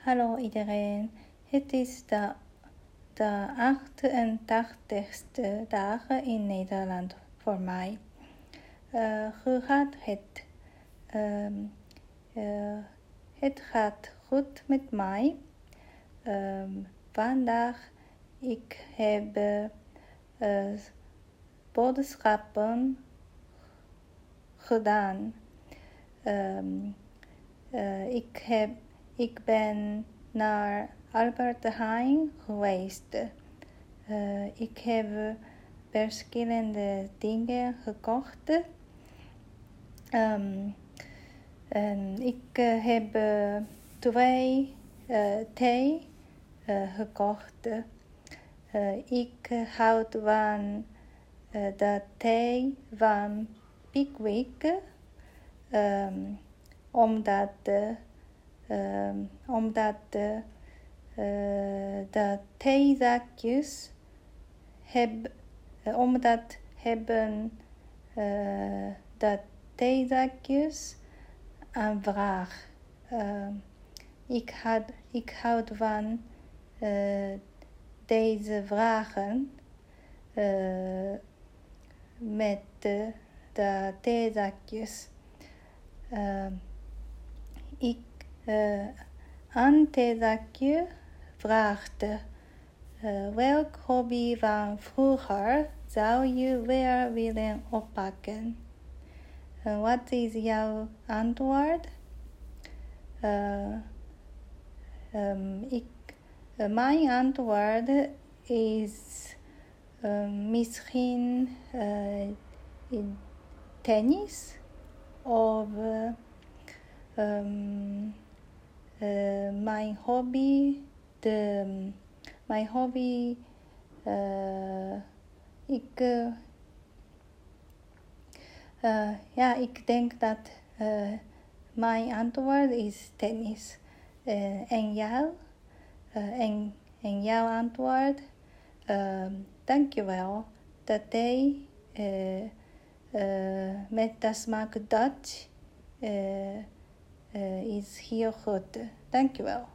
Hallo iedereen, het is de, de 88ste dag in Nederland voor mij. Uh, het? Um, uh, het gaat goed met mij. Um, vandaag ik heb uh, boodschappen gedaan. Um, ik heb ik ben naar Albert Heijn geweest. Uh, ik heb verschillende dingen gekocht. Um, ik uh, heb twee uh, thee gekocht. ik houd van de thee van Pickwick. Um, omdat um, omdat de, uh, de theezakjes heb, uh, omdat hebben uh, de theezakjes een vraag. ik, had, ik houd van deze vragen met de, de theezakjes. ik uh, Ante Zakje vraagt uh, welk hobby van vroeger zou je weer willen oppakken? Uh, wat is jouw antwoord? Uh, um, ik, mijn antwoord is misschien in tennis of um, uh, mijn hobby, de, mijn um, hobby, uh, ik, uh, uh, ja, ik denk dat uh, mijn antwoord is tennis. Uh, en jou? en, en jouw antwoord? dankjewel. Dat hij met de smaak Dutch Eh, is heel goed. Dankjewel.